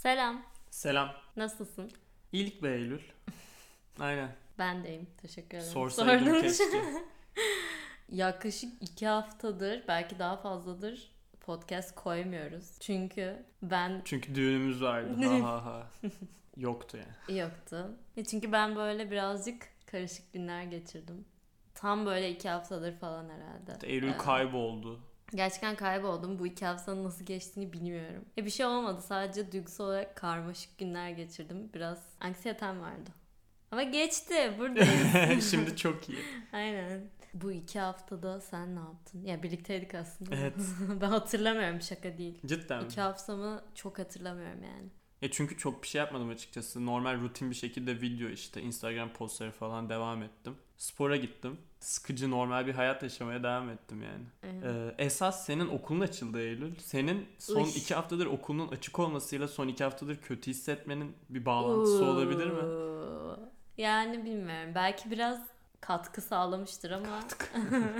Selam. Selam. Nasılsın? İyilik be Eylül. Aynen. Ben deyim. Teşekkür ederim. Sorsaydım keşke. Yaklaşık iki haftadır belki daha fazladır podcast koymuyoruz. Çünkü ben Çünkü düğünümüz vardı. Ha ha ha. Yoktu yani. yoktu. E Çünkü ben böyle birazcık karışık günler geçirdim. Tam böyle iki haftadır falan herhalde. Eylül Evet. kayboldu. Gerçekten kayboldum. Bu iki haftanın nasıl geçtiğini bilmiyorum. E bir şey olmadı. Sadece duygusal olarak karmaşık günler geçirdim. Biraz anksiyetem vardı. Ama geçti. Buradayız. Şimdi çok iyi. Aynen. Bu iki haftada sen ne yaptın? Ya birlikteydik aslında. Evet. ben hatırlamıyorum şaka değil. Cidden. İki haftamı çok hatırlamıyorum yani. E çünkü çok bir şey yapmadım açıkçası. Normal rutin bir şekilde video işte Instagram postları falan devam ettim. Spora gittim. Sıkıcı normal bir hayat yaşamaya devam ettim yani. Ee, esas senin okulun açıldı Eylül. Senin son Uy. iki haftadır okulun açık olmasıyla son iki haftadır kötü hissetmenin bir bağlantısı olabilir mi? Oo. Yani bilmiyorum. Belki biraz katkı sağlamıştır ama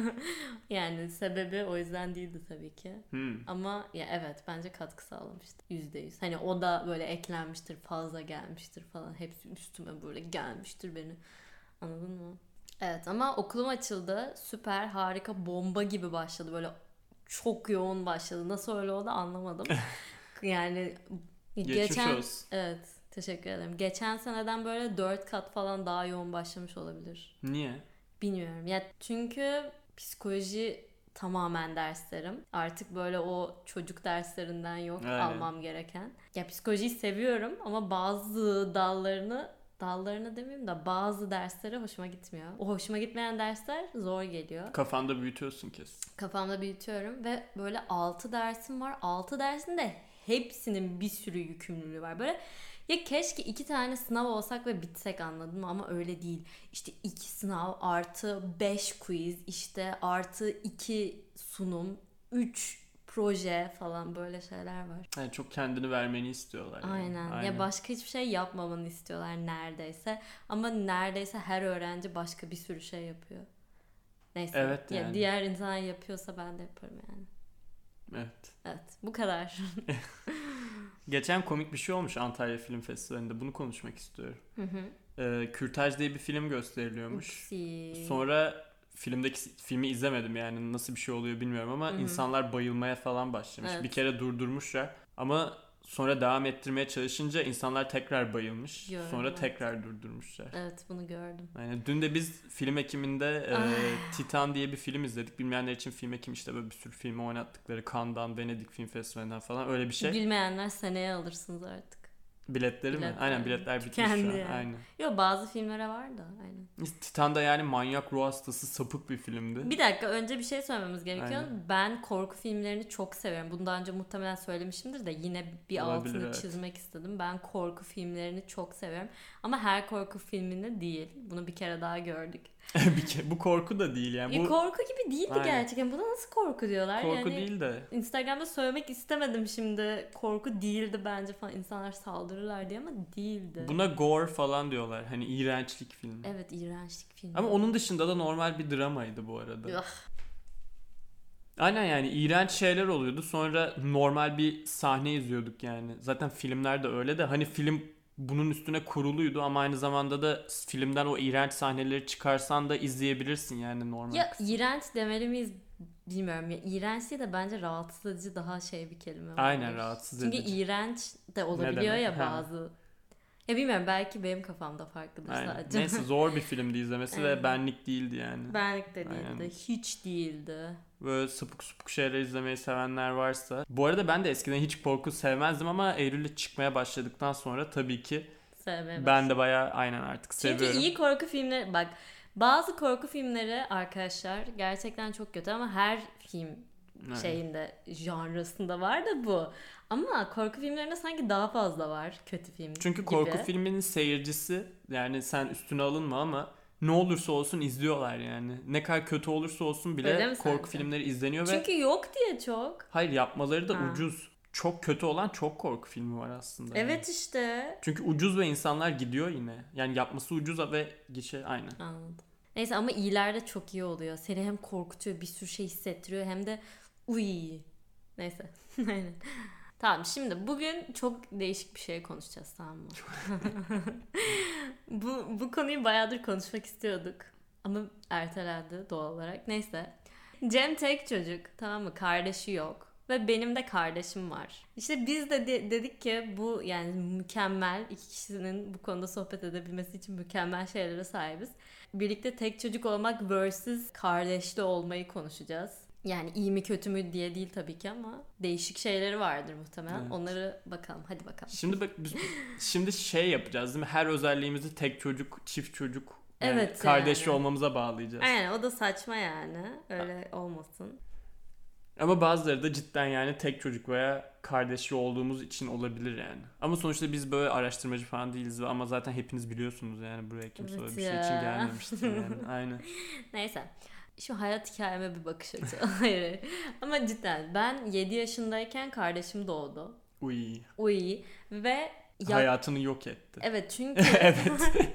yani sebebi o yüzden değildi tabii ki. Hmm. Ama ya evet bence katkı sağlamıştır. Yüzde yüz. Hani o da böyle eklenmiştir, fazla gelmiştir falan. Hepsi üstüme böyle gelmiştir beni. Anladın mı? Evet ama okulum açıldı. Süper, harika, bomba gibi başladı. Böyle çok yoğun başladı. Nasıl öyle oldu anlamadım. yani Geçmiş geçen olsun. evet teşekkür ederim. Geçen seneden böyle dört kat falan daha yoğun başlamış olabilir. Niye? Bilmiyorum. Ya çünkü psikoloji tamamen derslerim. Artık böyle o çocuk derslerinden yok Aynen. almam gereken. Ya psikolojiyi seviyorum ama bazı dallarını dallarını demeyeyim de bazı dersleri hoşuma gitmiyor. O hoşuma gitmeyen dersler zor geliyor. Kafanda büyütüyorsun kesin. Kafamda büyütüyorum ve böyle 6 dersim var. 6 dersin de hepsinin bir sürü yükümlülüğü var. Böyle ya keşke iki tane sınav olsak ve bitsek anladın mı? Ama öyle değil. İşte iki sınav artı 5 quiz işte artı 2 sunum 3 proje falan böyle şeyler var. Yani çok kendini vermeni istiyorlar. yani. Aynen. Ya başka hiçbir şey yapmamanı istiyorlar neredeyse. Ama neredeyse her öğrenci başka bir sürü şey yapıyor. Neyse. Evet Ya yani. diğer insan yapıyorsa ben de yaparım yani. Evet. Evet bu kadar. Geçen komik bir şey olmuş Antalya Film Festivali'nde. Bunu konuşmak istiyorum. Hı hı. Ee, Kürtaj diye bir film gösteriliyormuş. Upsi. Sonra filmdeki filmi izlemedim yani nasıl bir şey oluyor bilmiyorum ama Hı hı. insanlar bayılmaya falan başlamış. Evet. Bir kere durdurmuşlar ama sonra devam ettirmeye çalışınca insanlar tekrar bayılmış. Gördüm, sonra evet. tekrar durdurmuşlar. Evet bunu gördüm. Yani dün de biz film ekiminde e, Ah. Titan diye bir film izledik. Bilmeyenler için film ekim işte böyle bir sürü filmi oynattıkları Cannes'dan, Venedik Film Festivali'nden falan öyle bir şey. Bilmeyenler seneye alırsınız artık. Biletleri mi? Biletler. Aynen biletler bitmiş Tükendi şu an. Aynen. Yo bazı filmlere var da aynen. Titan da yani manyak ruh hastası sapık bir filmdi. Bir dakika önce bir şey söylememiz gerekiyor. Aynen. Ben korku filmlerini çok severim. Bunu daha önce muhtemelen söylemişimdir de yine bir Olabilir, altını evet. çizmek istedim. Ben korku filmlerini çok severim. Ama her korku filmini değil. Bunu bir kere daha gördük. bir ke- bu korku da değil yani. Ya Bu korku gibi değildi Aynen. gerçekten. Buna nasıl korku diyorlar? korku yani, değil de Instagram'da söylemek istemedim şimdi. Korku değildi bence falan. İnsanlar saldırırlar diye ama değildi. buna gore falan diyorlar. Hani iğrençlik filmi. Evet iğrençlik film. Ama onun dışında da normal bir dramaydı bu arada. Aynen yani iğrenç şeyler oluyordu. Sonra normal bir sahne izliyorduk yani. Zaten filmlerde öyle de hani film bunun üstüne kuruluydu ama aynı zamanda da filmden o iğrenç sahneleri çıkarsan da izleyebilirsin yani normal. Ya iğrenç demeli miyiz bilmiyorum. Ya iğrenç değil de bence rahatsız edici daha şey bir kelime. Aynen olabilir. rahatsız Çünkü edici. iğrenç de olabiliyor ya Ha. bazı. Ya bilmiyorum belki benim kafamda farklıdır Aynen. sadece. Neyse zor bir filmdi izlemesi ve Aynen. benlik değildi yani. Benlik de değildi. Aynen. Hiç değildi. Böyle sapık sapık şeyler izlemeyi sevenler varsa. Bu arada ben de eskiden hiç korku sevmezdim ama Eylül'e çıkmaya başladıktan sonra tabii ki Sevmeye ben de bayağı aynen artık Çünkü seviyorum. iyi korku filmleri bak bazı korku filmleri arkadaşlar gerçekten çok kötü ama her film Evet. şeyinde janrasında var da bu. Ama korku filmlerinde sanki daha fazla var kötü film Çünkü gibi. korku filminin seyircisi yani sen üstüne alınma ama ne olursa olsun izliyorlar yani. Ne kadar kötü olursa olsun bile korku sence? filmleri izleniyor ve Çünkü yok diye çok. hayır yapmaları da Ha. ucuz. Çok kötü olan çok korku filmi var aslında. yani. Evet işte. Çünkü ucuz ve insanlar gidiyor yine. Yani yapması ucuz ve gişe aynı. Anladım. Neyse ama iyiler de çok iyi oluyor. Seni hem korkutuyor bir sürü şey hissettiriyor hem de uy. Neyse. Aynen. Tamam şimdi bugün çok değişik bir şey konuşacağız tamam mı? bu, bu konuyu bayağıdır konuşmak istiyorduk. Ama ertelendi doğal olarak. Neyse. Cem tek çocuk tamam mı? Kardeşi yok. Ve benim de kardeşim var. İşte biz de, de dedik ki bu yani mükemmel iki kişinin bu konuda sohbet edebilmesi için mükemmel şeylere sahibiz. Birlikte tek çocuk olmak versus kardeşli olmayı konuşacağız. Yani iyi mi kötü mü diye değil tabii ki ama değişik şeyleri vardır muhtemelen. Evet. Onları bakalım. Hadi bakalım. Şimdi bak biz şimdi şey yapacağız değil mi? Her özelliğimizi tek çocuk, çift çocuk, yani Evet yani. olmamıza bağlayacağız. Aynen o da saçma yani. Öyle olmasın. Ama bazıları da cidden yani tek çocuk veya kardeşli olduğumuz için olabilir yani. Ama sonuçta biz böyle araştırmacı falan değiliz ama zaten hepiniz biliyorsunuz yani buraya kimse Evet öyle bir şey için gelmemiştir yani. Aynen. Neyse. Şu hayat hikayeme bir bakış açı. hayır, hayır. Ama cidden ben 7 yaşındayken kardeşim doğdu. Uy. Uy. Ve ya- Hayatını yok etti. Evet çünkü evet.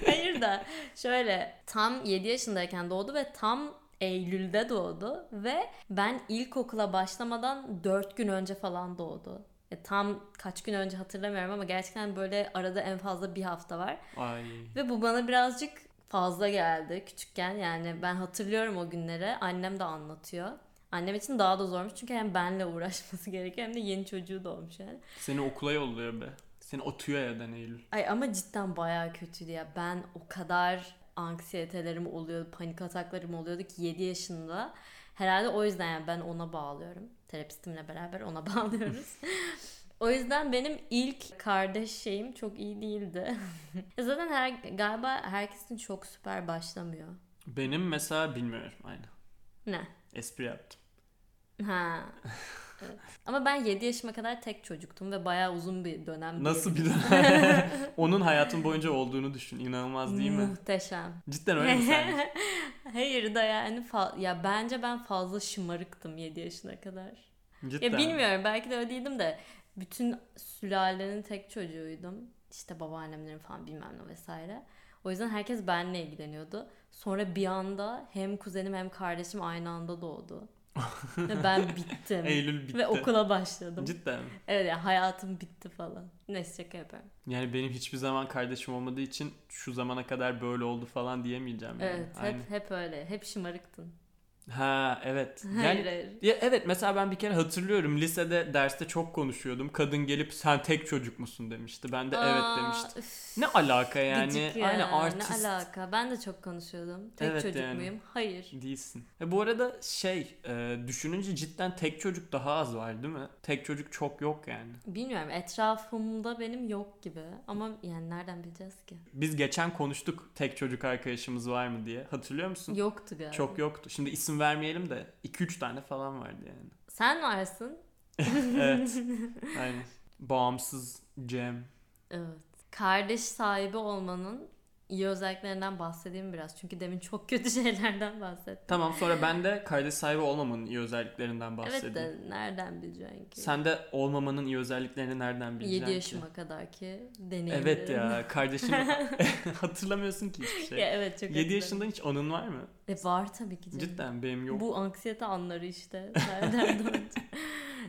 hayır da şöyle tam 7 yaşındayken doğdu ve tam Eylül'de doğdu ve ben ilkokula başlamadan 4 gün önce falan doğdu. E, tam kaç gün önce hatırlamıyorum ama gerçekten böyle arada en fazla bir hafta var. Ay. Ve bu bana birazcık fazla geldi küçükken. Yani ben hatırlıyorum o günleri. Annem de anlatıyor. Annem için daha da zormuş çünkü hem benle uğraşması gerekiyor hem de yeni çocuğu doğmuş yani. Seni okula yolluyor be. Seni atıyor yerden Eylül. Ay ama cidden bayağı kötüydü ya. Ben o kadar anksiyetelerim oluyordu, panik ataklarım oluyordu ki 7 yaşında. Herhalde o yüzden yani ben ona bağlıyorum. Terapistimle beraber ona bağlıyoruz. o yüzden benim ilk kardeş şeyim çok iyi değildi. Zaten her, galiba herkesin çok süper başlamıyor. Benim mesela bilmiyorum. Aynen. Ne? Espri yaptım. Ha. Evet. Ama ben 7 yaşıma kadar tek çocuktum ve bayağı uzun bir dönem. Nasıl bir diyebilirim. Onun hayatın boyunca olduğunu düşün. İnanılmaz değil mi? Muhteşem. Cidden öyle mi sence? Hayır da yani ya bence ben fazla şımarıktım 7 yaşına kadar. Cidden. Ya bilmiyorum belki de öyle değildim de bütün sülalenin tek çocuğuydum. İşte babaannemlerin falan bilmem ne vesaire. O yüzden herkes benimle ilgileniyordu. Sonra bir anda hem kuzenim hem kardeşim aynı anda doğdu. Ben bittim. Eylül bitti. Ve okula başladım. Cidden. mi? Evet yani hayatım bitti falan. Neyse şaka yapıyorum. Yani benim hiçbir zaman kardeşim olmadığı için şu zamana kadar böyle oldu falan diyemeyeceğim. Yani. Evet hep hep öyle. Hep şımarıktın. Ha evet. Yani Hayır hayır. ya evet mesela ben bir kere hatırlıyorum lisede derste çok konuşuyordum. Kadın gelip sen tek çocuk musun demişti. Ben de evet Aa, demiştim. üf, Ne alaka yani? ya, Aynen artist. Ne alaka? Ben de çok konuşuyordum. Tek Evet çocuk yani. muyum? Hayır. Değilsin. E bu arada şey e, düşününce cidden tek çocuk daha az var değil mi? Tek çocuk çok yok yani. Bilmiyorum etrafımda benim yok gibi ama yani nereden bileceğiz ki? Biz geçen konuştuk tek çocuk arkadaşımız var mı diye. Hatırlıyor musun? Yoktu galiba. Çok yoktu. Şimdi isim vermeyelim de 2-3 tane falan vardı yani. Sen varsın. evet. Aynen. Bağımsız Cem. Evet. Kardeş sahibi olmanın iyi özelliklerinden bahsedeyim biraz. Çünkü demin çok kötü şeylerden bahsettim. Tamam sonra ben de kardeş sahibi olmamanın iyi özelliklerinden bahsedeyim. Evet de nereden bileceksin ki? Sen de olmamanın iyi özelliklerini nereden bileceksin 7 ki? yaşıma kadar ki deneyimlerim. Evet ya kardeşim hatırlamıyorsun ki hiçbir şey. ya evet çok 7 hatırladım. yaşında hiç anın var mı? E var tabii ki canım. Cidden benim yok. Bu anksiyete anları işte. Nereden.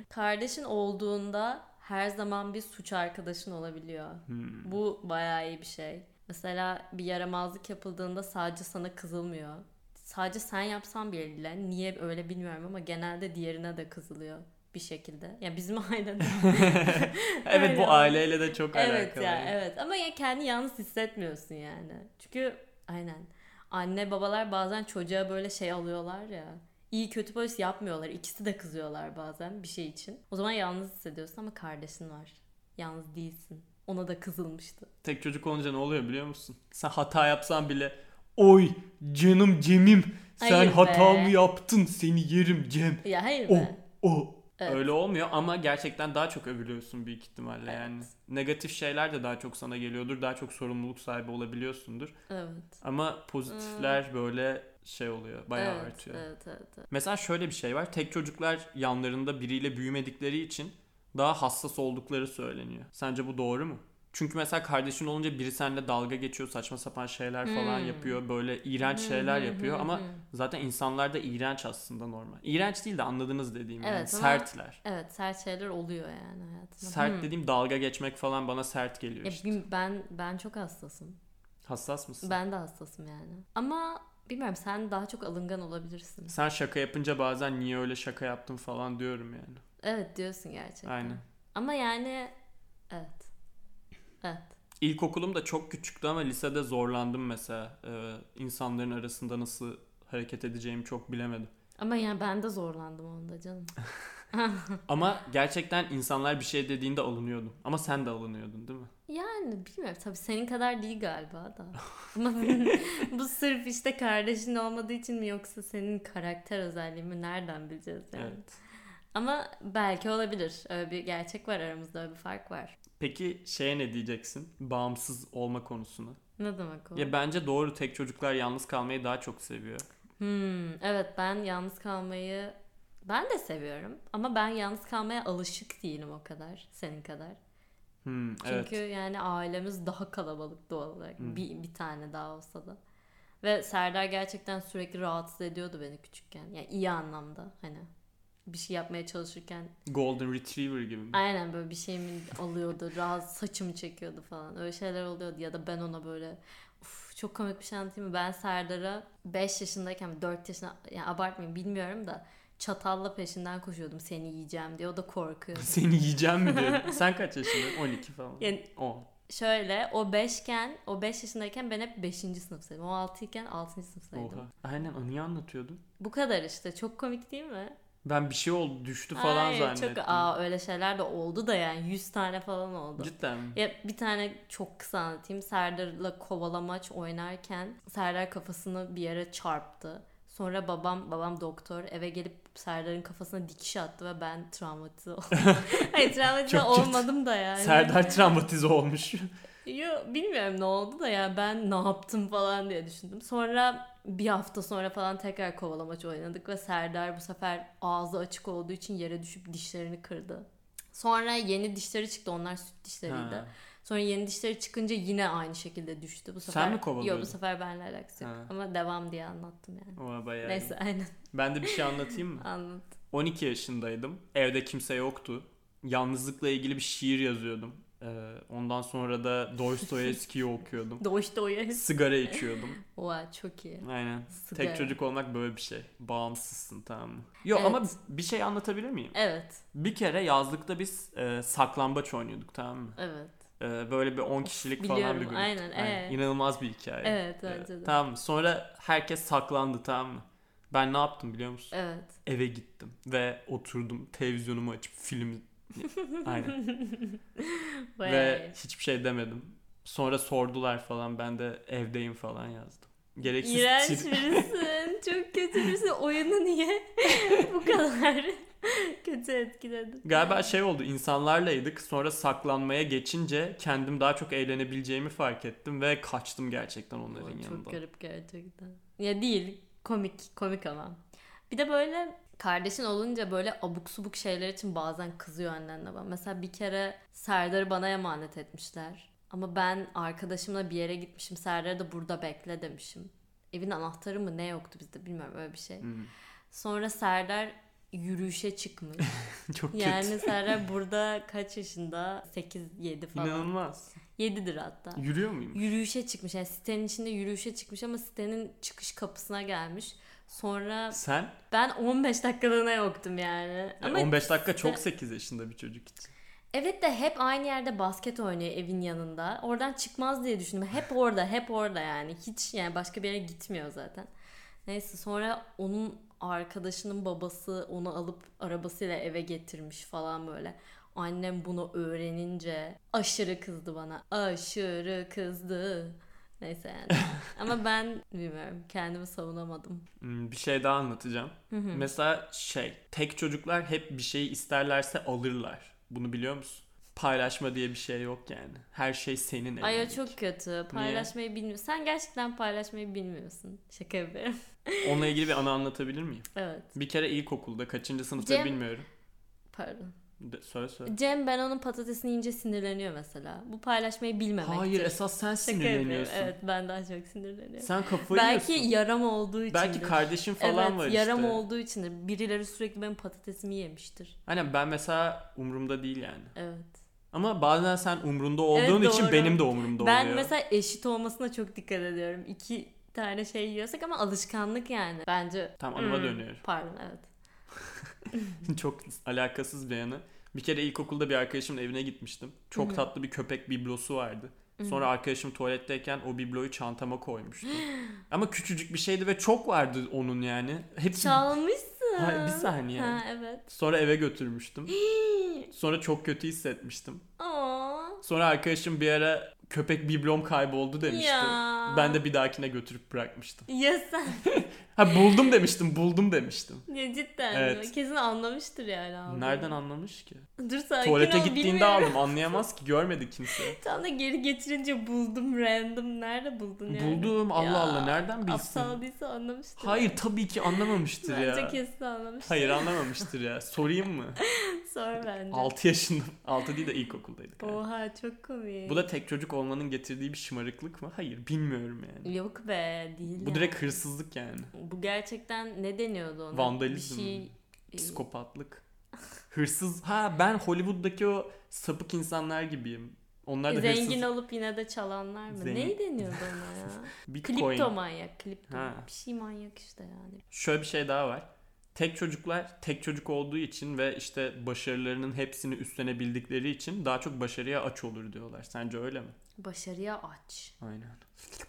Kardeşin olduğunda her zaman bir suç arkadaşın olabiliyor. Hmm. Bu bayağı iyi bir şey. Mesela bir yaramazlık yapıldığında sadece sana kızılmıyor. Sadece sen yapsan bile niye öyle bilmiyorum ama genelde diğerine de kızılıyor bir şekilde. Ya bizim ailede. evet Öyle bu aileyle de çok evet alakalı. ya evet ama ya kendi yalnız hissetmiyorsun yani. Çünkü aynen anne babalar bazen çocuğa böyle şey alıyorlar ya. İyi kötü polis yapmıyorlar. İkisi de kızıyorlar bazen bir şey için. O zaman yalnız hissediyorsun ama kardeşin var. Yalnız değilsin. Ona da kızılmıştı. Tek çocuk olunca ne oluyor biliyor musun? Sen hata yapsan bile oy canım Cem'im sen Hayır be. hata mı yaptın seni yerim Cem. Ya hayır O be. o. Evet. Öyle olmuyor ama gerçekten daha çok övülüyorsun büyük ihtimalle Evet. yani. Negatif şeyler de daha çok sana geliyordur. Daha çok sorumluluk sahibi olabiliyorsundur. Evet. Ama pozitifler böyle şey oluyor. Bayağı Hmm. evet, artıyor. Evet, evet, evet. Mesela şöyle bir şey var. Tek çocuklar yanlarında biriyle büyümedikleri için daha hassas oldukları söyleniyor. Sence bu doğru mu? Çünkü mesela kardeşin olunca biri seninle dalga geçiyor, saçma sapan şeyler falan Hmm. yapıyor, böyle iğrenç şeyler yapıyor ama zaten insanlar da iğrenç aslında normal. İğrenç değil de anladınız dediğim yani. Evet ama- sertler. Evet sert şeyler oluyor yani hayatımda. Sert Hmm. dediğim dalga geçmek falan bana sert geliyor Ya işte. bilmi- ben ben çok hassasım. Hassas mısın? Ben de hassasım yani. Ama bilmiyorum sen daha çok alıngan olabilirsin. Sen şaka yapınca bazen niye öyle şaka yaptın falan diyorum yani. Evet diyorsun gerçekten. Aynen. Ama yani evet. Evet. İlkokulum da çok küçüktü ama lisede zorlandım mesela. Ee, insanların arasında nasıl hareket edeceğimi çok bilemedim. Ama yani ben de zorlandım onda canım. Ama gerçekten insanlar bir şey dediğinde alınıyordum. Ama sen de alınıyordun değil mi? Yani bilmiyorum tabii senin kadar değil galiba da. Ama bu sırf işte kardeşin olmadığı için mi yoksa senin karakter özelliğin mi nereden bileceğiz yani. Evet. Ama belki olabilir. Öyle bir gerçek var aramızda öyle bir fark var. Peki şeye ne diyeceksin? Bağımsız olma konusuna. Ne demek o? Ya bence doğru tek çocuklar yalnız kalmayı daha çok seviyor. Hmm, evet ben yalnız kalmayı ben de seviyorum ama ben yalnız kalmaya alışık değilim o kadar senin kadar. Hmm, Çünkü evet. yani ailemiz daha kalabalık doğal olarak. Hmm. Bir, bir tane daha olsa da. Ve Serdar gerçekten sürekli rahatsız ediyordu beni küçükken. Yani iyi anlamda hani bir şey yapmaya çalışırken Golden Retriever gibi mi? aynen böyle bir şeyimi alıyordu, rahatsız saçımı çekiyordu falan. Öyle şeyler oluyordu ya da ben ona böyle Uf, çok komik bir şey anlatayım mı? Ben Serdar'a 5 yaşındayken 4 yaşında yani abartmayayım bilmiyorum da çatalla peşinden koşuyordum seni yiyeceğim diye. O da korkuyordu. Seni yiyeceğim mi diyordun? Sen kaç yaşındaydın? 12 falan. Yani 10. Şöyle o 5 iken o 5 yaşındayken ben hep 5. sınıftaydım. O 6 iken 6. sınıftaydım. Oha. Aynen niye anlatıyordun? Bu kadar işte. Çok komik değil mi? Ben bir şey oldu düştü falan Hayır, zannettim. Çok aa öyle şeyler de oldu da yani 100 tane falan oldu. Cidden mi? Ya bir tane çok kısa anlatayım. Serdar'la kovalamaç oynarken Serdar kafasını bir yere çarptı. Sonra babam babam doktor eve gelip Serdar'ın kafasına dikiş attı ve ben travmatize oldum. Hayır travmatize kötü. olmadım da yani. Serdar travmatize olmuş. Yo, bilmiyorum ne oldu da ya ben ne yaptım falan diye düşündüm. Sonra bir hafta sonra falan tekrar kovalamaç oynadık ve Serdar bu sefer ağzı açık olduğu için yere düşüp dişlerini kırdı. Sonra yeni dişleri çıktı onlar süt dişleriydi. Ha. Sonra yeni dişleri çıkınca yine aynı şekilde düştü. Bu Sen sefer mi kovalıyordun? Yok bu sefer benimle alakası yok. Ha. Ama devam diye anlattım yani. Oha bayağı. Neyse aynen Ben de bir şey anlatayım mı? anlat. 12 yaşındaydım. Evde kimse yoktu. Yalnızlıkla ilgili bir şiir yazıyordum. Ee, ondan sonra da Dostoyevski'yi okuyordum. Doğuya. Sigara içiyordum. Oha çok iyi. Aynen. Sigara. Tek çocuk olmak böyle bir şey. Bağımsızsın tamam mı? Yok Evet. ama bir şey anlatabilir miyim? Evet. Bir kere yazlıkta biz e, saklambaç oynuyorduk tamam mı? Evet. E, böyle bir 10 kişilik falan biliyorum, bir grup. aynen, ee? İnanılmaz bir hikaye. Evet E, bence de. tamam mı? Sonra herkes saklandı tamam mı? Ben ne yaptım biliyor musun? Evet. Eve gittim ve oturdum televizyonumu açıp film Aynen. Ve hiçbir şey demedim. Sonra sordular falan ben de evdeyim falan yazdım. Gereksiz İğrenç tir- birisin. Çok kötü birisin. Oyunu niye bu kadar kötü etkiledin? Galiba şey oldu insanlarlaydık sonra saklanmaya geçince kendim daha çok eğlenebileceğimi fark ettim ve kaçtım gerçekten onların O yanında. Çok garip gerçekten. Ya değil. Komik. Komik ama. Bir de böyle kardeşin olunca böyle abuk subuk şeyler için bazen kızıyor annenle bana. Mesela bir kere Serdar'ı bana emanet etmişler. Ama ben arkadaşımla bir yere gitmişim. Serdar'ı da burada bekle demişim. Evin anahtarı mı ne yoktu bizde bilmiyorum öyle bir şey. Hmm. Sonra Serdar yürüyüşe çıkmış. Çok Yani kötü. Serdar burada kaç yaşında? 8-7 falan. İnanılmaz. 7'dir hatta. Yürüyor muyum? Yürüyüşe çıkmış. Yani sitenin içinde yürüyüşe çıkmış ama sitenin çıkış kapısına gelmiş. Sonra Sen? ben 15 dakikalığına yoktum yani. E, Ama 15 dakika çok site- 8 yaşında bir çocuk için. Evet de hep aynı yerde basket oynuyor evin yanında. Oradan çıkmaz diye düşündüm. Hep orada, hep orada yani. Hiç yani başka bir yere gitmiyor zaten. Neyse sonra onun arkadaşının babası onu alıp arabasıyla eve getirmiş falan böyle. Annem bunu öğrenince aşırı kızdı bana. Aşırı kızdı. Neyse yani. Ama ben bilmiyorum. Kendimi savunamadım. Hmm, Bir şey daha anlatacağım. Mesela şey, tek çocuklar hep bir şeyi isterlerse alırlar. Bunu biliyor musun? Paylaşma diye bir şey yok yani. Her şey senin Ay o çok kötü. Paylaşmayı bilmiyorsun. Sen gerçekten paylaşmayı bilmiyorsun. Şaka yapıyorum. Onunla ilgili bir anı anlatabilir miyim? evet. Bir kere ilkokulda kaçıncı sınıfta Cem- bilmiyorum. Pardon. De, söyle söyle. Cem ben onun patatesini yiyince sinirleniyor mesela. Bu paylaşmayı bilmemektir. Hayır esas sen sinirleniyorsun. Evet ben daha çok sinirleniyorum. Sen kafayı Belki yiyorsun. yaram olduğu için. Belki kardeşin falan evet, var yaram işte. olduğu içindir. Birileri sürekli benim patatesimi yemiştir. Aynen ben mesela umurumda değil yani. Evet. Ama bazen sen umrunda olduğun Evet, için doğru. benim de umurumda ben oluyor. mesela eşit olmasına çok dikkat ediyorum. İki tane şey yiyorsak ama alışkanlık yani. Bence. Tamam, anıma Hmm, dönüyorum. Pardon evet. Çok alakasız bir yanı. Bir kere ilkokulda bir arkadaşımın evine gitmiştim. Çok tatlı bir köpek biblosu vardı. Sonra arkadaşım tuvaletteyken o bibloyu çantama koymuştu. Ama küçücük bir şeydi ve çok vardı onun yani. Hepsi Çalmışsın. Hayır, bir saniye. Ha evet. Sonra eve götürmüştüm. Sonra çok kötü hissetmiştim. Aa. Sonra arkadaşım bir ara köpek biblom kayboldu demişti. Ya. Ben de bir dahakine götürüp bırakmıştım. Ya sen. Ha buldum demiştim, buldum demiştim. Ya cidden. Evet. mi? Kesin anlamıştır yani. aldığını. Nereden anlamış ki? Dur sakin Tuvalete ol, gittiğinde bilmiyorum. aldım. Anlayamaz ki. Görmedi kimse. Tam da geri getirince buldum random. Nerede buldun yani? Buldum. Allah Ya, Allah. Nereden bilsin? Aptal değilse anlamıştır. Hayır tabii ki anlamamıştır Bence ya. kesin anlamıştır. Hayır anlamamıştır ya. Sorayım mı? Sor bence. 6 yaşında. 6 değil de ilkokuldaydık. yani. Oha çok komik. Bu da tek çocuk olmanın getirdiği bir şımarıklık mı? Hayır bilmiyorum yani. Yok be değil Bu yani. direkt hırsızlık yani. Bu gerçekten ne deniyordu ona? Vandalizm Bir şey... Psikopatlık. Hırsız. Ha ben Hollywood'daki o sapık insanlar gibiyim. Onlar da Zengin hırsız. olup yine de çalanlar mı? Zengin. Neyi deniyordu ona ya? Bitcoin. Klipto manyak. Klipto. Ha. Bir şey manyak işte yani. Şöyle bir şey daha var. Tek çocuklar tek çocuk olduğu için ve işte başarılarının hepsini üstlenebildikleri için daha çok başarıya aç olur diyorlar. Sence öyle mi? Başarıya aç. Aynen.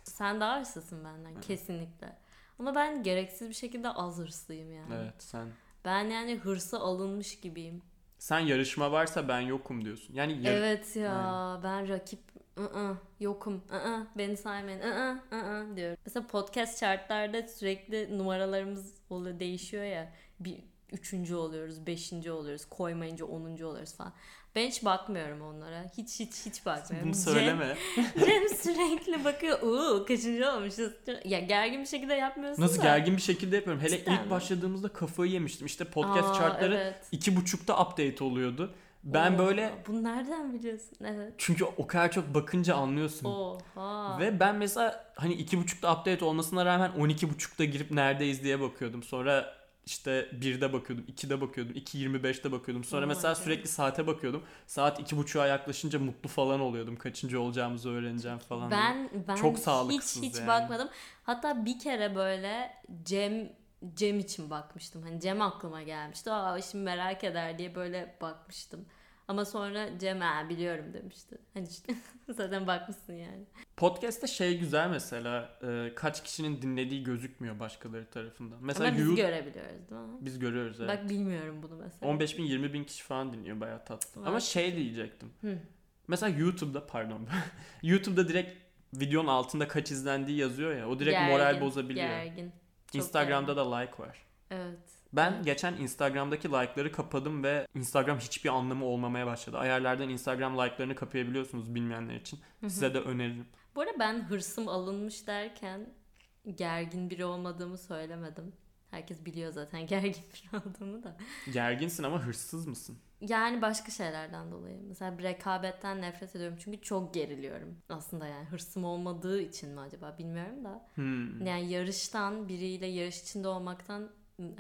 Sen daha hırslısın benden kesinlikle. Ama ben gereksiz bir şekilde az hırslıyım yani. Evet sen. Ben yani hırsı alınmış gibiyim. Sen yarışma varsa ben yokum diyorsun. Yani yar- Evet ya ben rakip ı-ı, yokum ı-ı, beni saymayın ı-ı, ı-ı diyorum. Mesela podcast chartlarda sürekli numaralarımız oluyor değişiyor ya. Bir üçüncü oluyoruz, beşinci oluyoruz, koymayınca onuncu oluyoruz falan. Ben hiç bakmıyorum onlara. Hiç hiç hiç bakmıyorum. bunu Cem- söyleme. Cem sürekli bakıyor. Uuu kaçıncı olmuşuz. Ya gergin bir şekilde yapmıyorsun Nasıl da. gergin bir şekilde yapıyorum. Hele Cidden ilk mi? başladığımızda kafayı yemiştim. İşte podcast Aa, chartları evet. iki buçukta update oluyordu. Ben Oo, böyle Bunu nereden biliyorsun? Evet. çünkü o kadar çok bakınca anlıyorsun. Oha. Ve ben mesela hani iki buçukta update olmasına rağmen 12 buçukta girip neredeyiz diye bakıyordum. Sonra işte 1'de bakıyordum, 2'de bakıyordum, 2.25'te bakıyordum. Sonra Oh mesela God. sürekli saate bakıyordum. Saat 2.30'a yaklaşınca mutlu falan oluyordum. Kaçıncı olacağımızı öğreneceğim falan. diye. Ben ben Çok hiç sağlıksız hiç yani. bakmadım. Hatta bir kere böyle Cem Cem için bakmıştım. Hani Cem aklıma gelmişti. Aa şimdi merak eder diye böyle bakmıştım. Ama sonra Cem biliyorum demişti. Hani işte zaten bakmışsın yani. Podcast'te şey güzel mesela e, kaç kişinin dinlediği gözükmüyor başkaları tarafından. Mesela Ama biz You- görebiliyoruz değil mi? biz görüyoruz evet. Bak bilmiyorum bunu mesela. 15 bin 20 bin kişi falan dinliyor bayağı tatlı. Ama şey diyecektim. Hı. Mesela YouTube'da pardon. YouTube'da direkt videonun altında kaç izlendiği yazıyor ya. O direkt Gergin, moral bozabiliyor. Gergin. Çok Instagram'da da like var. Evet. Ben geçen Instagram'daki like'ları kapadım ve Instagram hiçbir anlamı olmamaya başladı. Ayarlardan Instagram like'larını kapayabiliyorsunuz bilmeyenler için. Size de öneririm. Bu arada ben hırsım alınmış derken gergin biri olmadığımı söylemedim. Herkes biliyor zaten gergin biri olduğumu da. Gerginsin ama hırsız mısın? Yani başka şeylerden dolayı. Mesela bir rekabetten nefret ediyorum çünkü çok geriliyorum. Aslında yani hırsım olmadığı için mi acaba bilmiyorum da. Hmm. Yani yarıştan biriyle yarış içinde olmaktan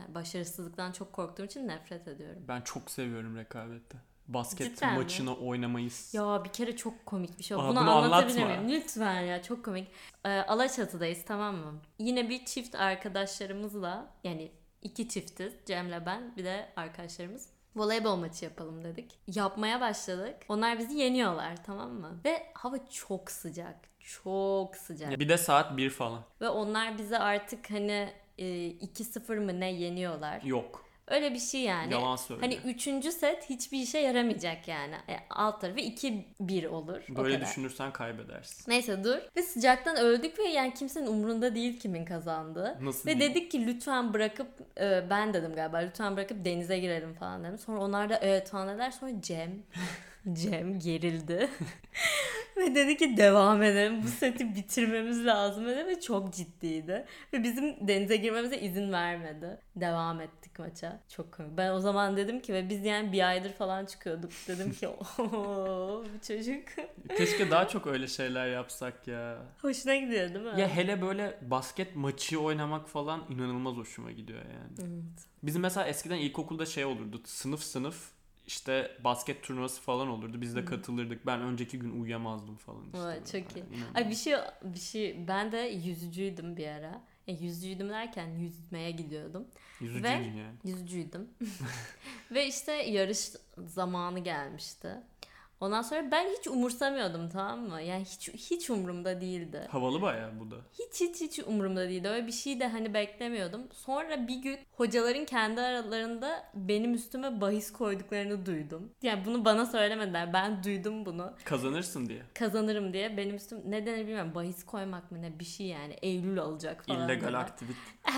başarısızlıktan çok korktuğum için nefret ediyorum. Ben çok seviyorum rekabette. Basket Cidden mi? maçını oynamayı. Ya bir kere çok komik bir şey. Aa, Bunu, bunu anlatabilir miyim? Lütfen ya çok komik. Ee, Alaçatı'dayız tamam mı? Yine bir çift arkadaşlarımızla yani iki çiftiz Cem'le ben bir de arkadaşlarımız. Voleybol maçı yapalım dedik. Yapmaya başladık. Onlar bizi yeniyorlar tamam mı? Ve hava çok sıcak. Çok sıcak. Bir de saat 1 falan. Ve onlar bizi artık hani e, 2-0 mı ne yeniyorlar. Yok. Öyle bir şey yani. Yalan söylüyor. Hani üçüncü set hiçbir işe yaramayacak yani. E, alt tarafı 2-1 olur. Böyle düşünürsen kaybedersin. Neyse dur. Ve sıcaktan öldük ve yani kimsenin umurunda değil kimin kazandığı. Nasıl Ve değil? dedik ki lütfen bırakıp e, ben dedim galiba lütfen bırakıp denize girelim falan dedim. Sonra onlar da evet falan dediler. Sonra Cem Cem gerildi. ve dedi ki devam edelim. Bu seti bitirmemiz lazım dedi ve çok ciddiydi. Ve bizim denize girmemize izin vermedi. Devam ettik maça. Çok komik. Ben o zaman dedim ki ve biz yani bir aydır falan çıkıyorduk. Dedim ki ooo bu çocuk Keşke daha çok öyle şeyler yapsak ya. hoşuna gidiyor değil mi? Ya hele böyle basket maçı oynamak falan inanılmaz hoşuma gidiyor yani. Evet. Bizim mesela eskiden ilkokulda şey olurdu. Sınıf sınıf işte basket turnuvası falan olurdu. Biz de katılırdık. Ben önceki gün uyuyamazdım falan işte. Vay, çok iyi. İnanılmaz. Ay bir şey bir şey ben de yüzücüydüm bir ara. E, yüzücüydüm derken yüzmeye gidiyordum. Yüzücüydün ve- yani. Yüzücüydüm. Ve işte yarış zamanı gelmişti. Ondan sonra ben hiç umursamıyordum tamam mı? Yani hiç hiç umurumda değildi. Havalı bayağı bu da. Hiç hiç hiç umurumda değildi. Öyle bir şey de hani beklemiyordum. Sonra bir gün hocaların kendi aralarında benim üstüme bahis koyduklarını duydum. Yani bunu bana söylemediler. Ben duydum bunu. Kazanırsın diye. Kazanırım diye benim üstüm ne denir bilmiyorum. Bahis koymak mı ne bir şey yani. Eylül alacak falan. İllegal aktivite.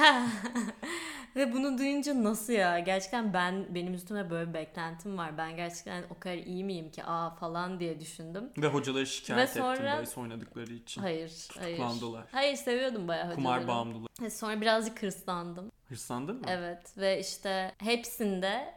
Ve bunu duyunca nasıl ya? Gerçekten ben benim üstüme böyle beklentim var. Ben gerçekten o kadar iyi miyim ki aa falan diye düşündüm. Ve hocaları şikayet Ve sonra- ettim bahis oynadıkları için. Hayır, hayır. Tutuklandılar. Hayır seviyordum bayağı Kumar hocaları. bağımlıları. Ve Sonra birazcık hırslandım. Hırslandın mı? Evet ve işte hepsinde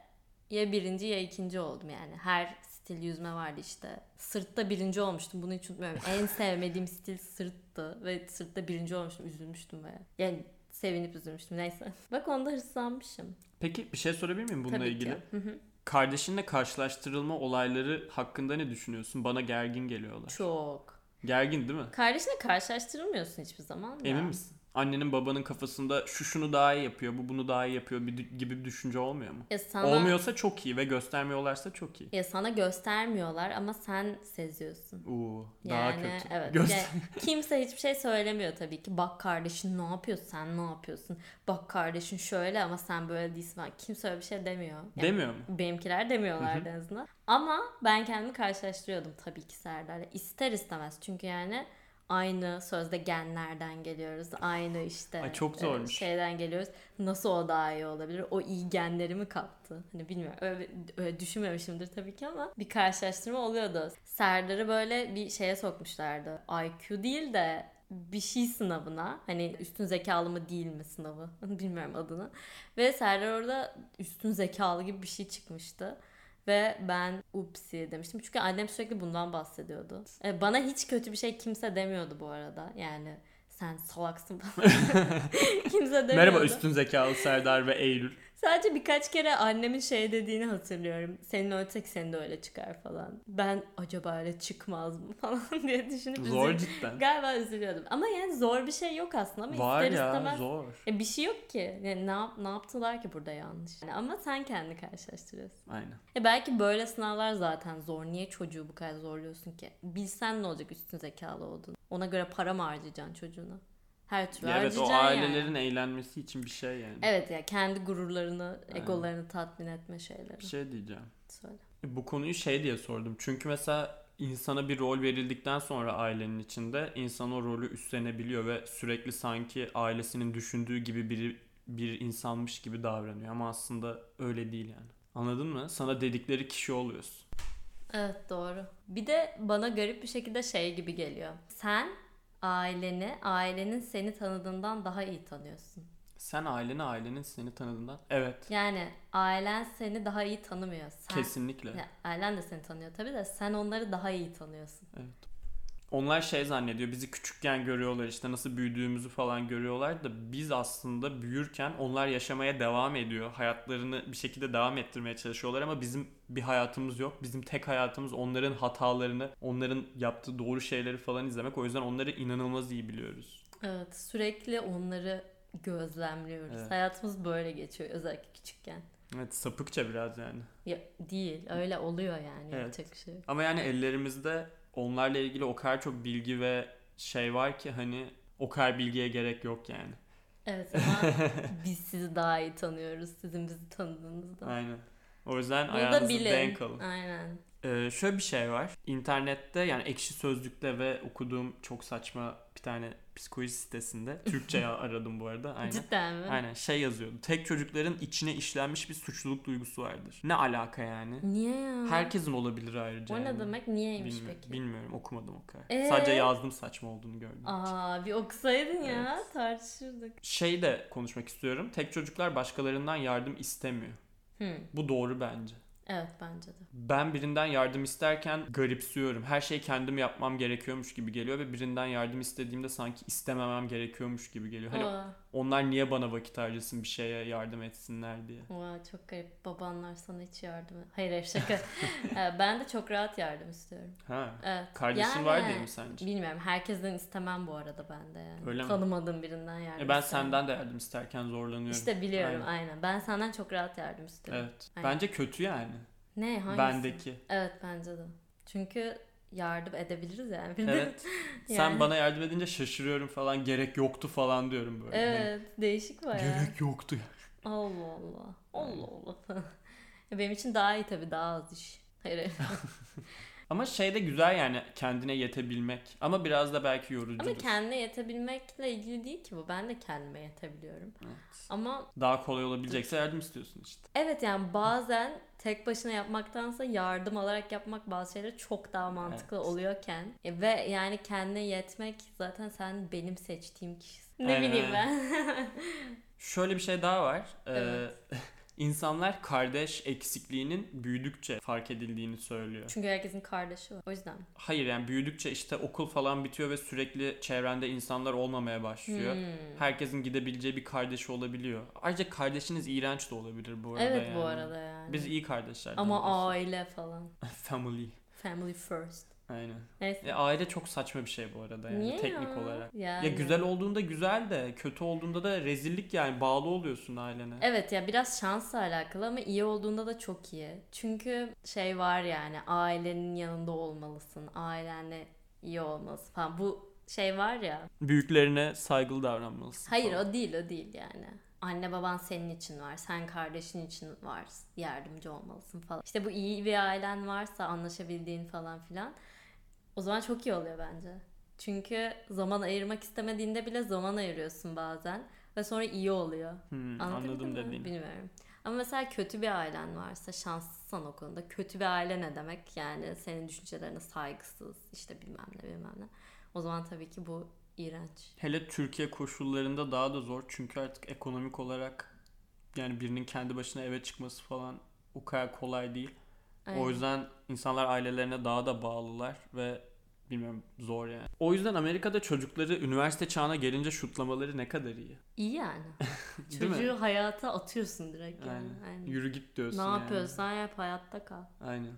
ya birinci ya ikinci oldum yani. Her stil yüzme vardı işte. Sırtta birinci olmuştum. Bunu hiç unutmuyorum. En sevmediğim stil sırttı ve sırtta birinci olmuştum. Üzülmüştüm bayağı. Yani sevinip üzülmüştüm. Neyse. Bak onda hırslanmışım. Peki bir şey sorabilir miyim bununla Tabii ilgili? ki. Hı hı. Kardeşinle karşılaştırılma olayları hakkında ne düşünüyorsun? Bana gergin geliyorlar. Çok. Gergin değil mi? Kardeşine karşılaştırılmıyorsun hiçbir zaman. Emin misin? Annenin babanın kafasında şu şunu daha iyi yapıyor, bu bunu daha iyi yapıyor gibi bir düşünce olmuyor mu? Ya sana, Olmuyorsa çok iyi ve göstermiyorlarsa çok iyi. Ya sana göstermiyorlar ama sen seziyorsun. Uuu daha Yani kötü. evet. Göster- Yani kimse hiçbir şey söylemiyor tabii ki. Bak kardeşin ne yapıyor sen ne yapıyorsun? Bak kardeşin şöyle ama sen böyle değilsin. Kimse öyle bir şey demiyor. Yani Demiyor mu? Benimkiler demiyorlardı en azından. Ama ben kendimi karşılaştırıyordum tabii ki Serdar'la. İster istemez. Çünkü yani aynı sözde genlerden geliyoruz. Aynı işte Ay çok e, zormuş. şeyden geliyoruz. Nasıl o daha iyi olabilir? O iyi genleri mi kaptı? Hani bilmiyorum. Öyle, öyle düşünmemişimdir tabii ki ama bir karşılaştırma oluyordu. Serdar'ı böyle bir şeye sokmuşlardı. IQ değil de bir şey sınavına hani üstün zekalı mı değil mi sınavı bilmiyorum adını ve Serdar orada üstün zekalı gibi bir şey çıkmıştı. Ve ben upsi demiştim. Çünkü annem sürekli bundan bahsediyordu. E, Bana hiç kötü bir şey kimse demiyordu bu arada. Yani sen salaksın falan. kimse demiyordu. Merhaba üstün zekalı Serdar ve Eylül. Sadece birkaç kere annemin şey dediğini hatırlıyorum. Senin ölsek senin de öyle çıkar falan. Ben acaba öyle çıkmaz mı falan diye düşünüp Zor üzül- cidden. Galiba üzülüyordum. Ama yani zor bir şey yok aslında ama Var ister ya istemez zor. e bir şey yok ki. Yani ne, ne yaptılar ki burada yanlış? Yani ama sen kendi karşılaştırıyorsun. Aynen. E belki böyle sınavlar zaten zor. Niye çocuğu bu kadar zorluyorsun ki? Bilsen ne olacak üstün zekalı olduğunu. Ona göre para mı harcayacaksın çocuğuna? Her türlü Ya evet o harcayacaksın yani. ailelerin eğlenmesi için bir şey yani. Evet ya kendi gururlarını, Aynen. egolarını tatmin etme şeyleri. Bir şey diyeceğim. Söyle. Bu konuyu şey diye sordum. Çünkü mesela insana bir rol verildikten sonra ailenin içinde insan o rolü üstlenebiliyor ve sürekli sanki ailesinin düşündüğü gibi biri bir insanmış gibi davranıyor ama aslında öyle değil yani. Anladın mı? Sana dedikleri kişi oluyorsun. Evet doğru. Bir de bana garip bir şekilde şey gibi geliyor. Sen aileni, ailenin seni tanıdığından daha iyi tanıyorsun. Sen aileni ailenin seni tanıdığından. Evet. Yani ailen seni daha iyi tanımıyor. Sen, Kesinlikle. Ya, ailen de seni tanıyor tabii de sen onları daha iyi tanıyorsun. Onlar şey zannediyor bizi küçükken görüyorlar işte nasıl büyüdüğümüzü falan görüyorlar da biz aslında büyürken onlar yaşamaya devam ediyor. Hayatlarını bir şekilde devam ettirmeye çalışıyorlar ama bizim bir hayatımız yok. Bizim tek hayatımız onların hatalarını, onların yaptığı doğru şeyleri falan izlemek. O yüzden onları inanılmaz iyi biliyoruz. Evet sürekli onları gözlemliyoruz. Evet. Hayatımız böyle geçiyor özellikle küçükken. Evet sapıkça biraz yani. Ya, değil öyle oluyor yani Evet. yapacak şey. Ama yani ellerimizde onlarla ilgili o kadar çok bilgi ve şey var ki hani o kadar bilgiye gerek yok yani. Evet ama biz sizi daha iyi tanıyoruz sizin bizi tanıdığınızdan. Aynen. O yüzden Bunu ayağınızı bilin. denk alın. Aynen. Ee, şöyle bir şey var. İnternette yani ekşi sözlükte ve okuduğum çok saçma bir tane psikoloji sitesinde. Türkçe aradım bu arada. Aynen. Cidden mi? Aynen şey yazıyordu. Tek çocukların içine işlenmiş bir suçluluk duygusu vardır. Ne alaka yani? Niye ya? Herkesin olabilir ayrıca. O ne yani. demek? Niyeymiş Bilmiyorum, peki? bilmiyorum okumadım o kadar. Ee? Sadece yazdım saçma olduğunu gördüm. Aa bir okusaydın ya tartışırdık. Şey de konuşmak istiyorum. Tek çocuklar başkalarından yardım istemiyor. Hı. Bu doğru bence. Evet bence de. Ben birinden yardım isterken garipsiyorum. Her şeyi kendim yapmam gerekiyormuş gibi geliyor ve birinden yardım istediğimde sanki istememem gerekiyormuş gibi geliyor. Hani Aa, onlar niye bana vakit harcasın bir şeye yardım etsinler diye. aa, çok garip. Babanlar sana hiç yardım et. Hayır hayır şaka. Ee, ben de çok rahat yardım istiyorum. Ha. Evet. Kardeşin Yani- var diye mi sence? Bilmiyorum. Herkesten istemem bu arada ben de yani. Öyle mi? Tanımadığım birinden yardım E ben istemem. senden de yardım isterken zorlanıyorum. İşte biliyorum Aynen. aynen. Ben senden çok rahat yardım istiyorum. Evet. Aynen. Bence kötü yani. Ne hangisi? Bendeki. Evet bence de. Çünkü yardım edebiliriz yani. Evet. Sen Yani- bana yardım edince şaşırıyorum falan. Gerek yoktu falan diyorum böyle. Hani Evet değişik bayağı. Gerek yoktu. Allah Allah. Allah Allah. Benim için daha iyi tabii daha az iş. Hayır. Ama şey de güzel yani kendine yetebilmek. Ama biraz da belki yorucudur. Ama kendine yetebilmekle ilgili değil ki bu. Ben de kendime yetebiliyorum. Evet. Ama Daha kolay olabilecekse yardım istiyorsun işte. evet yani bazen tek başına yapmaktansa yardım alarak yapmak bazı şeyler çok daha mantıklı Evet. oluyorken e, ve yani kendine yetmek zaten sen benim seçtiğim kişisin. Ne Aynen, bileyim ben. Şöyle bir şey daha var. Ee, Evet. insanlar kardeş eksikliğinin büyüdükçe fark edildiğini söylüyor. Çünkü herkesin kardeşi var. O yüzden. Hayır yani büyüdükçe işte okul falan bitiyor ve sürekli çevrende insanlar olmamaya başlıyor. Hmm. Herkesin gidebileceği bir kardeşi olabiliyor. Ayrıca kardeşiniz iğrenç de olabilir bu arada Evet yani. bu arada yani. Biz iyi kardeşler. Ama aile falan. Family. Family first. Aynen. Neyse. E, aile çok saçma bir şey bu arada yani Niye teknik ya? olarak. Yani. Ya güzel olduğunda güzel de kötü olduğunda da rezillik yani bağlı oluyorsun ailene. Evet ya biraz şansla alakalı ama iyi olduğunda da çok iyi. Çünkü şey var yani ailenin yanında olmalısın. Ailenle iyi olmalısın falan. Bu şey var ya. Büyüklerine saygılı davranmalısın. Hayır falan. o değil o değil yani. Anne baban senin için var. Sen kardeşin için var. Yardımcı olmalısın falan. İşte bu iyi bir ailen varsa anlaşabildiğin falan filan. O zaman çok iyi oluyor bence. Çünkü zaman ayırmak istemediğinde bile zaman ayırıyorsun bazen. Ve sonra iyi oluyor. Hmm, anladım dediğini. Bilmiyorum. Ama mesela kötü bir ailen varsa şanslısın o konuda. Kötü bir aile ne demek? Yani senin düşüncelerine saygısız işte bilmem ne bilmem ne. O zaman tabii ki bu iğrenç. Hele Türkiye koşullarında daha da zor çünkü artık ekonomik olarak yani birinin kendi başına eve çıkması falan o kadar kolay değil. Aynen. O yüzden insanlar ailelerine daha da bağlılar ve bilmiyorum zor yani. O yüzden Amerika'da çocukları üniversite çağına gelince şutlamaları ne kadar iyi. İyi yani. Çocuğu hayata atıyorsun direkt yani. Aynen. Aynen. Yürü git diyorsun Ne yani. yapıyorsan yap hayatta kal. Aynen.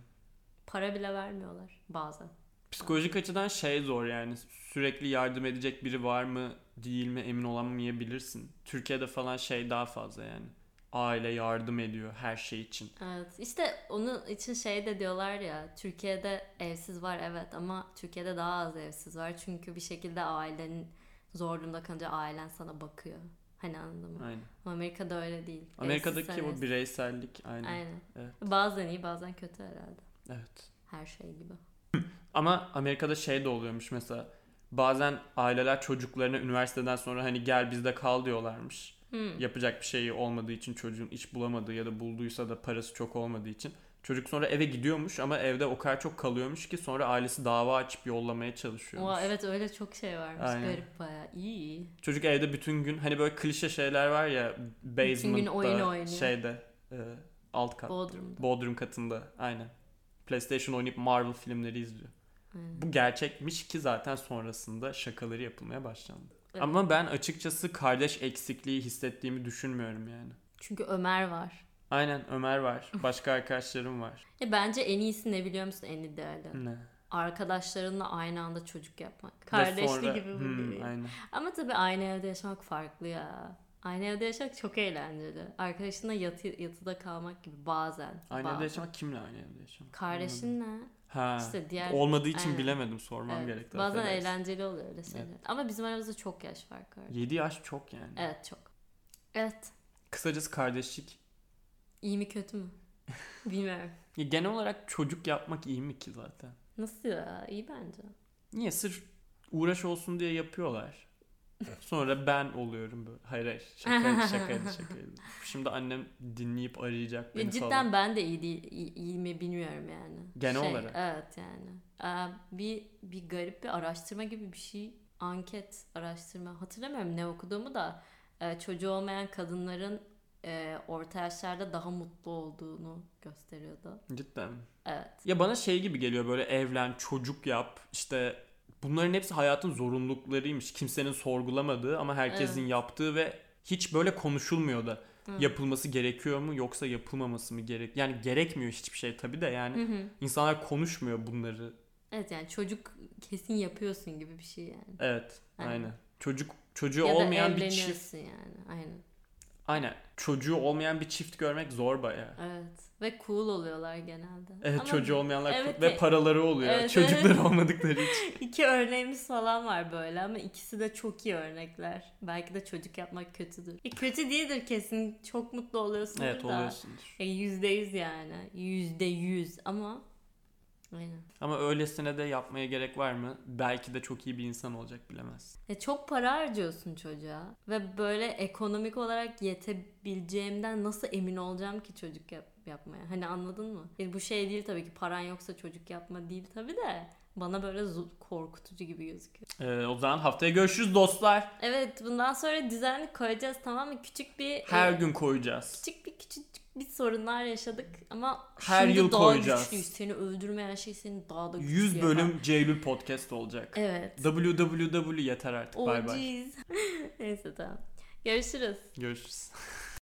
Para bile vermiyorlar bazen. Psikolojik açıdan şey zor yani sürekli yardım edecek biri var mı değil mi emin olamayabilirsin. Türkiye'de falan şey daha fazla yani. Aile yardım ediyor her şey için. Evet işte onun için şey de diyorlar ya Türkiye'de evsiz var evet ama Türkiye'de daha az evsiz var. Çünkü bir şekilde ailenin zor durumda kalınca ailen sana bakıyor. Hani anladın mı? Aynen. Ama Amerika'da öyle değil. Amerika'daki Evsizsen o evsiz. bireysellik aynen. Aynen. Evet. Bazen iyi bazen kötü herhalde. Evet. Her şey gibi. Ama Amerika'da şey de oluyormuş mesela. Bazen aileler çocuklarına üniversiteden sonra hani gel bizde kal diyorlarmış. Hmm. Yapacak bir şeyi olmadığı için çocuğun iş bulamadığı ya da bulduysa da parası çok olmadığı için. Çocuk sonra eve gidiyormuş ama evde o kadar çok kalıyormuş ki sonra ailesi dava açıp yollamaya çalışıyormuş. Oha, evet öyle çok şey varmış. Aynen. Garip bayağı. İyi. Çocuk evde bütün gün hani böyle klişe şeyler var ya basement'ta oyun oynuyor. şeyde e, alt kat Bodrum'da. Bodrum katında aynen. PlayStation oynayıp Marvel filmleri izliyor. Aynen. Bu gerçekmiş ki zaten sonrasında şakaları yapılmaya başlandı. Evet. Ama ben açıkçası kardeş eksikliği hissettiğimi düşünmüyorum yani. Çünkü Ömer var. Aynen Ömer var. Başka arkadaşlarım var. Ya bence en iyisi ne biliyor musun en ideali? Ne? Arkadaşlarınla aynı anda çocuk yapmak. Kardeşli sonra- gibi bu Hmm, gibi. Aynen. Ama tabii aynı evde yaşamak farklı ya. Aynı evde yaşamak çok eğlenceli. Arkadaşınla yatı, yatıda kalmak gibi bazen. Aynı bazen. evde yaşamak kimle aynı evde yaşamak? Kardeşinle Ha. işte diğer... Olmadığı için Aynen. bilemedim sormam Evet, gerekti. Bazen affedersin. eğlenceli oluyor öyle şeyler. Ama bizim aramızda çok yaş farkı var. 7 yaş çok yani. Evet çok. Evet. Kısacası kardeşlik. İyi mi kötü mü? Bilmiyorum. Ya genel olarak çocuk yapmak iyi mi ki zaten? Nasıl ya? İyi bence. Niye? Sırf uğraş olsun diye yapıyorlar. Sonra ben oluyorum böyle. Hayır hayır şakaydı şakaydı şakaydı. Şimdi annem dinleyip arayacak beni Ya cidden falan. ben de iyi değil iyi, iyi mi bilmiyorum yani. Genel olarak. Evet yani. Ee, bir bir garip bir araştırma gibi bir şey. Anket araştırma. Hatırlamıyorum ne okuduğumu da e, çocuğu olmayan kadınların e, orta yaşlarda daha mutlu olduğunu gösteriyordu. Cidden. Evet. Ya bana şey gibi geliyor böyle evlen, çocuk yap. işte bunların hepsi hayatın zorunluluklarıymış. Kimsenin sorgulamadığı ama herkesin Evet. yaptığı ve hiç böyle konuşulmuyor da. Hı. Yapılması gerekiyor mu yoksa yapılmaması mı gerek? Yani gerekmiyor hiçbir şey tabii de yani Hı hı. insanlar konuşmuyor bunları. Evet yani çocuk kesin yapıyorsun gibi bir şey yani. Evet, Aynen. aynen. Çocuk çocuğu ya olmayan bir çift. yani. Aynen. Aynen. Çocuğu olmayan bir çift görmek zor bayağı. Evet. Ve cool oluyorlar genelde. Evet Ama çocuğu olmayanlar evet, ve e- paraları oluyor. Evet, Çocukları evet. olmadıkları için. İki örneğimiz falan var böyle ama ikisi de çok iyi örnekler. Belki de çocuk yapmak kötüdür. E, kötü değildir kesin. Çok mutlu oluyorsundur Evet da. oluyorsundur. E, Yüzde yüz yani. Yüzde yüz ama Aynen. Ama öylesine de yapmaya gerek var mı? Belki de çok iyi bir insan olacak bilemez. E, çok para harcıyorsun çocuğa ve böyle ekonomik olarak yetebileceğimden nasıl emin olacağım ki çocuk yap- yapmaya? Hani anladın mı? E, bu şey değil tabii ki paran yoksa çocuk yapma değil tabii de bana böyle korkutucu gibi gözüküyor. Ee, o zaman haftaya görüşürüz dostlar. Evet bundan sonra düzenli koyacağız tamam mı? Küçük bir Her e, gün koyacağız. küçük bir küçük bir sorunlar yaşadık ama Her şimdi yıl daha koyacağız. güçlüyüz. Seni öldürmeyen şey seni daha da güçlü 100 yapar. bölüm Ceylül podcast olacak. Evet. www yeter artık. Bay Oh bay. jeez. Neyse tamam. Görüşürüz. Görüşürüz.